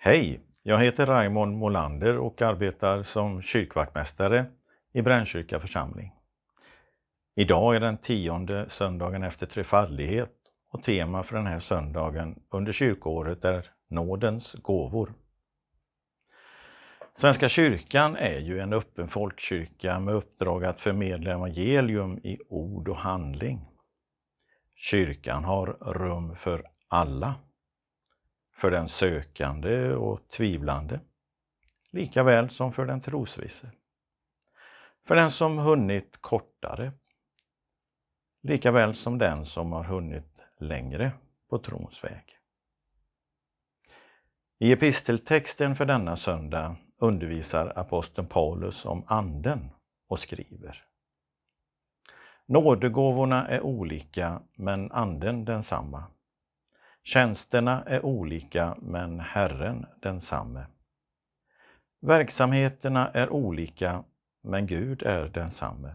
Hej! Jag heter Raimond Molander och arbetar som kyrkvaktmästare i Brännkyrka församling. Idag är den tionde söndagen efter trefaldighet och tema för den här söndagen under kyrkoåret är nådens gåvor. Svenska kyrkan är ju en öppen folkkyrka med uppdrag att förmedla evangelium i ord och handling. Kyrkan har rum för alla. För den sökande och tvivlande, lika väl som för den trosvisse. För den som hunnit kortare, lika väl som den som har hunnit längre på trons väg. I episteltexten för denna söndag undervisar aposteln Paulus om Anden och skriver. Nådegåvorna är olika, men Anden densamma. Tjänsterna är olika, men Herren densamme. Verksamheterna är olika, men Gud är densamme.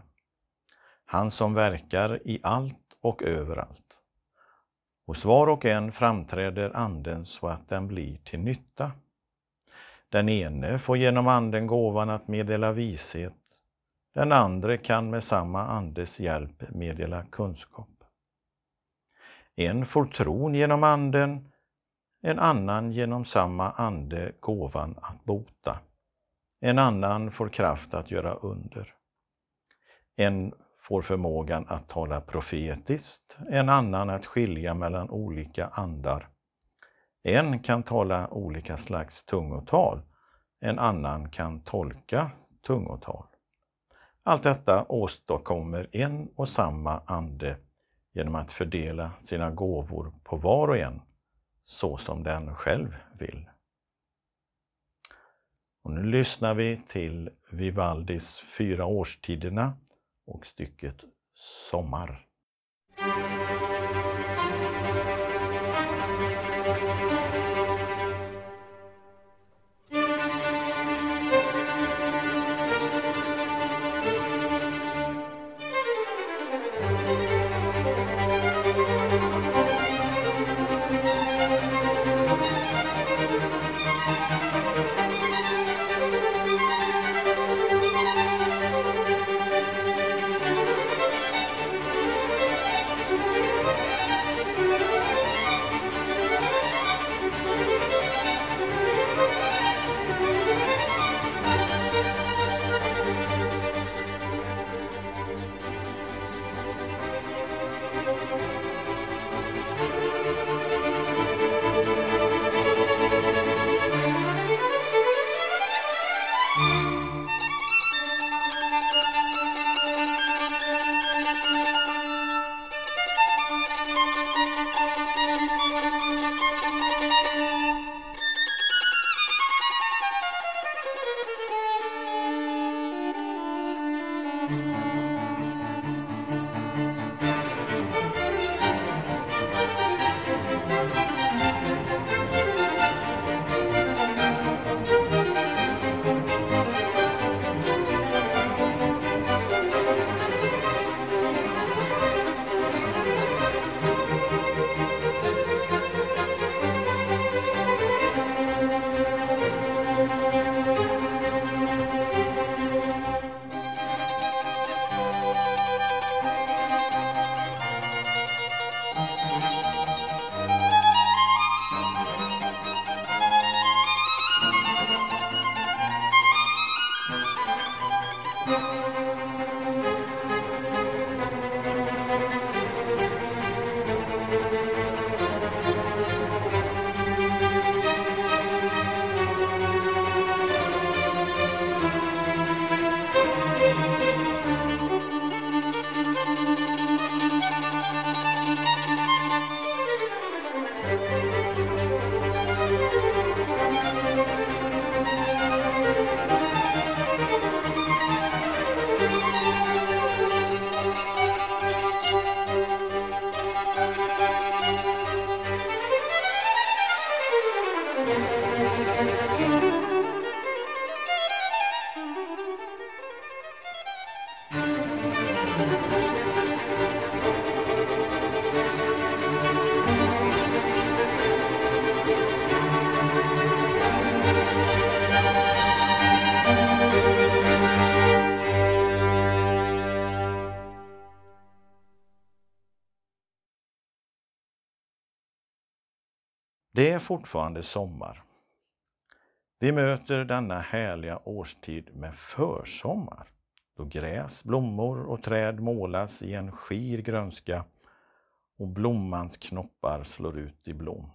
Han som verkar i allt och överallt. Hos var och en framträder Anden så att den blir till nytta. Den ene får genom Anden gåvan att meddela vishet, den andre kan med samma Andes hjälp meddela kunskap. En får tron genom Anden, en annan genom samma Ande gåvan att bota. En annan får kraft att göra under. En får förmågan att tala profetiskt, en annan att skilja mellan olika andar. En kan tala olika slags tungotal, en annan kan tolka tungotal. Allt detta åstadkommer en och samma ande genom att fördela sina gåvor på var och en så som den själv vill. Och nu lyssnar vi till Vivaldis Fyra årstiderna och stycket Sommar. Fortfarande sommar. Vi möter denna härliga årstid med försommar, då gräs, blommor och träd målas i en skir grönska och blommans knoppar slår ut i blom.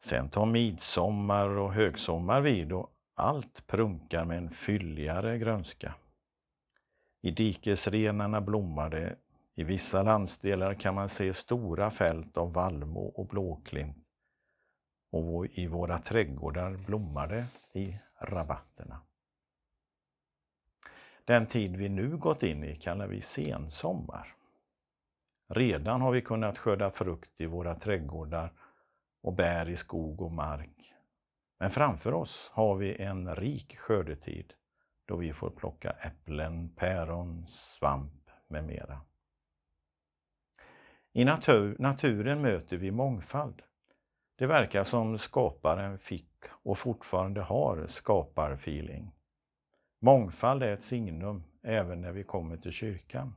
Sen tar midsommar och högsommar vid och allt prunkar med en fylligare grönska. I dikesrenarna blommar det. I vissa landsdelar kan man se stora fält av vallmo och blåklint. Och i våra trädgårdar blommar det i rabatterna. Den tid vi nu gått in i kallar vi sensommar. Redan har vi kunnat skörda frukt i våra trädgårdar och bär i skog och mark. Men framför oss har vi en rik skördetid då vi får plocka äpplen, päron, svamp med mera. I natur, naturen möter vi mångfald. Det verkar som skaparen fick och fortfarande har skaparfeeling. Mångfald är ett signum även när vi kommer till kyrkan.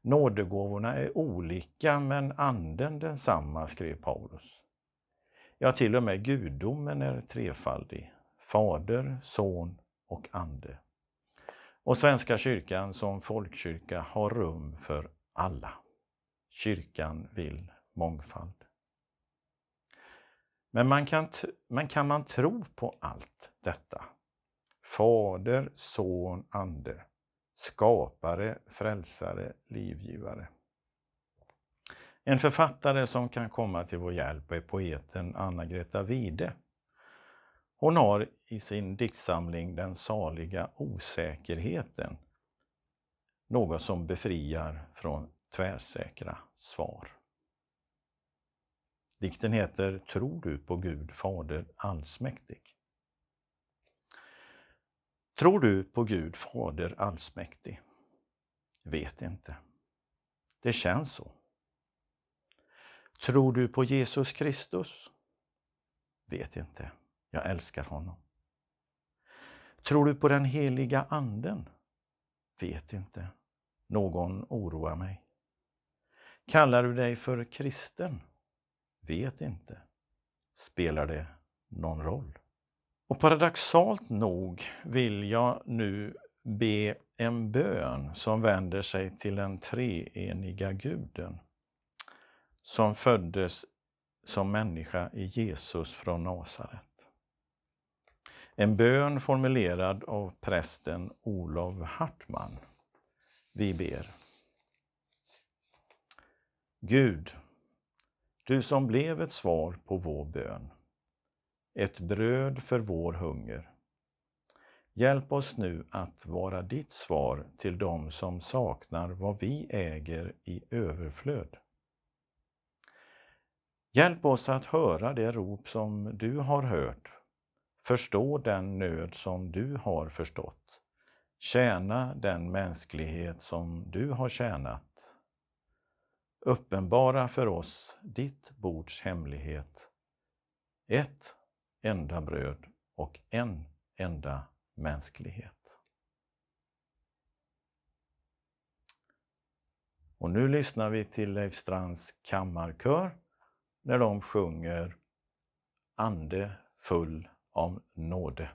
Nådegåvorna är olika men anden densamma, skrev Paulus. Ja, till och med gudomen är trefaldig. Fader, son och ande. Och Svenska kyrkan som folkkyrka har rum för alla. Kyrkan vill mångfald. Men man kan, men kan man tro på allt detta? Fader, son, ande. Skapare, frälsare, livgivare. En författare som kan komma till vår hjälp är poeten Anna-Greta Wide. Hon har i sin diktsamling Den saliga osäkerheten något som befriar från tvärsäkra svar. Dikten heter Tror du på Gud Fader allsmäktig? Tror du på Gud Fader allsmäktig? Vet inte. Det känns så. Tror du på Jesus Kristus? Vet inte. Jag älskar honom. Tror du på den heliga anden? Vet inte. Någon oroar mig. Kallar du dig för kristen? Vet inte. Spelar det någon roll? Och paradoxalt nog vill jag nu be en bön som vänder sig till den treeniga guden som föddes som människa i Jesus från Nasaret. En bön formulerad av prästen Olof Hartman. Vi ber. Gud, du som blev ett svar på vår bön, ett bröd för vår hunger. Hjälp oss nu att vara ditt svar till dem som saknar vad vi äger i överflöd. Hjälp oss att höra det rop som du har hört, förstå den nöd som du har förstått, tjäna den mänsklighet som du har tjänat. Uppenbara för oss ditt bords hemlighet, ett enda bröd och en enda mänsklighet. Och nu lyssnar vi till Leif Strands kammarkör när de sjunger Ande full av nåde.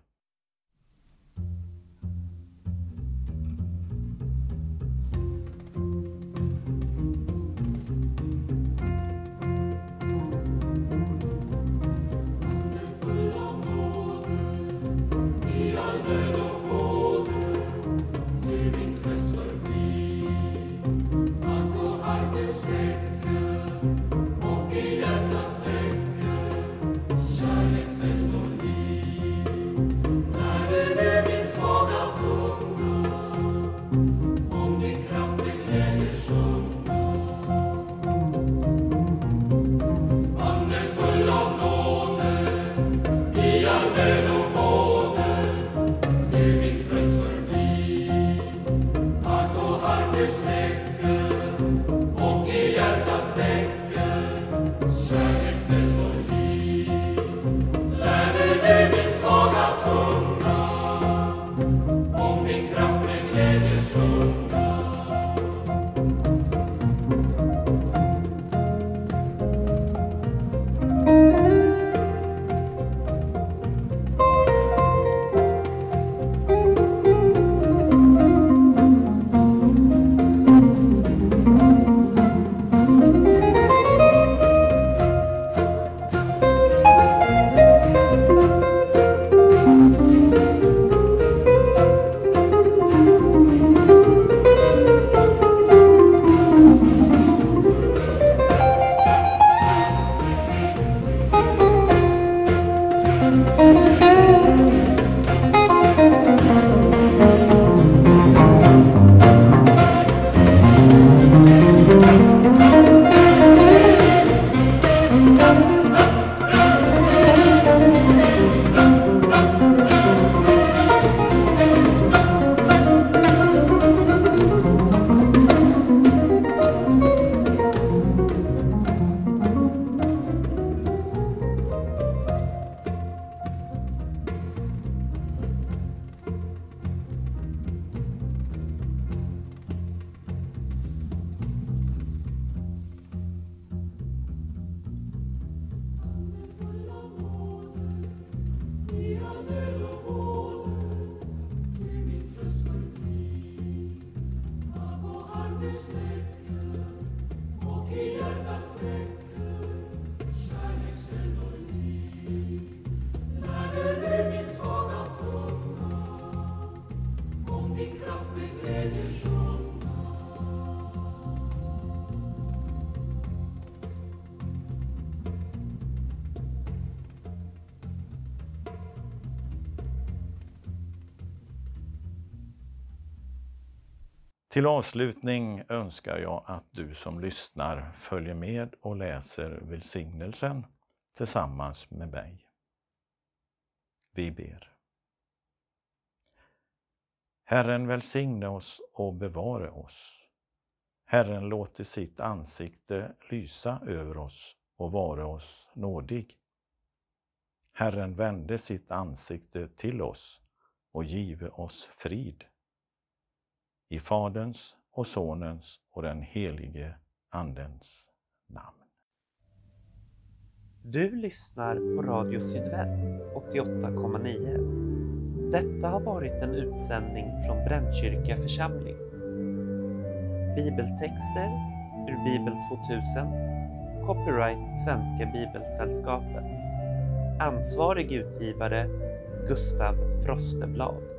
Till avslutning önskar jag att du som lyssnar följer med och läser välsignelsen tillsammans med mig. Vi ber. Herren välsigne oss och bevare oss. Herren låter sitt ansikte lysa över oss och vara oss nådig. Herren vände sitt ansikte till oss och give oss frid. I Faderns och Sonens och den helige Andens namn. Du lyssnar på Radio Sydväst 88,9. Detta har varit en utsändning från Brännkyrka församling. Bibeltexter ur Bibel 2000 Copyright Svenska Bibelsällskapet Ansvarig utgivare Gustav Frosteblad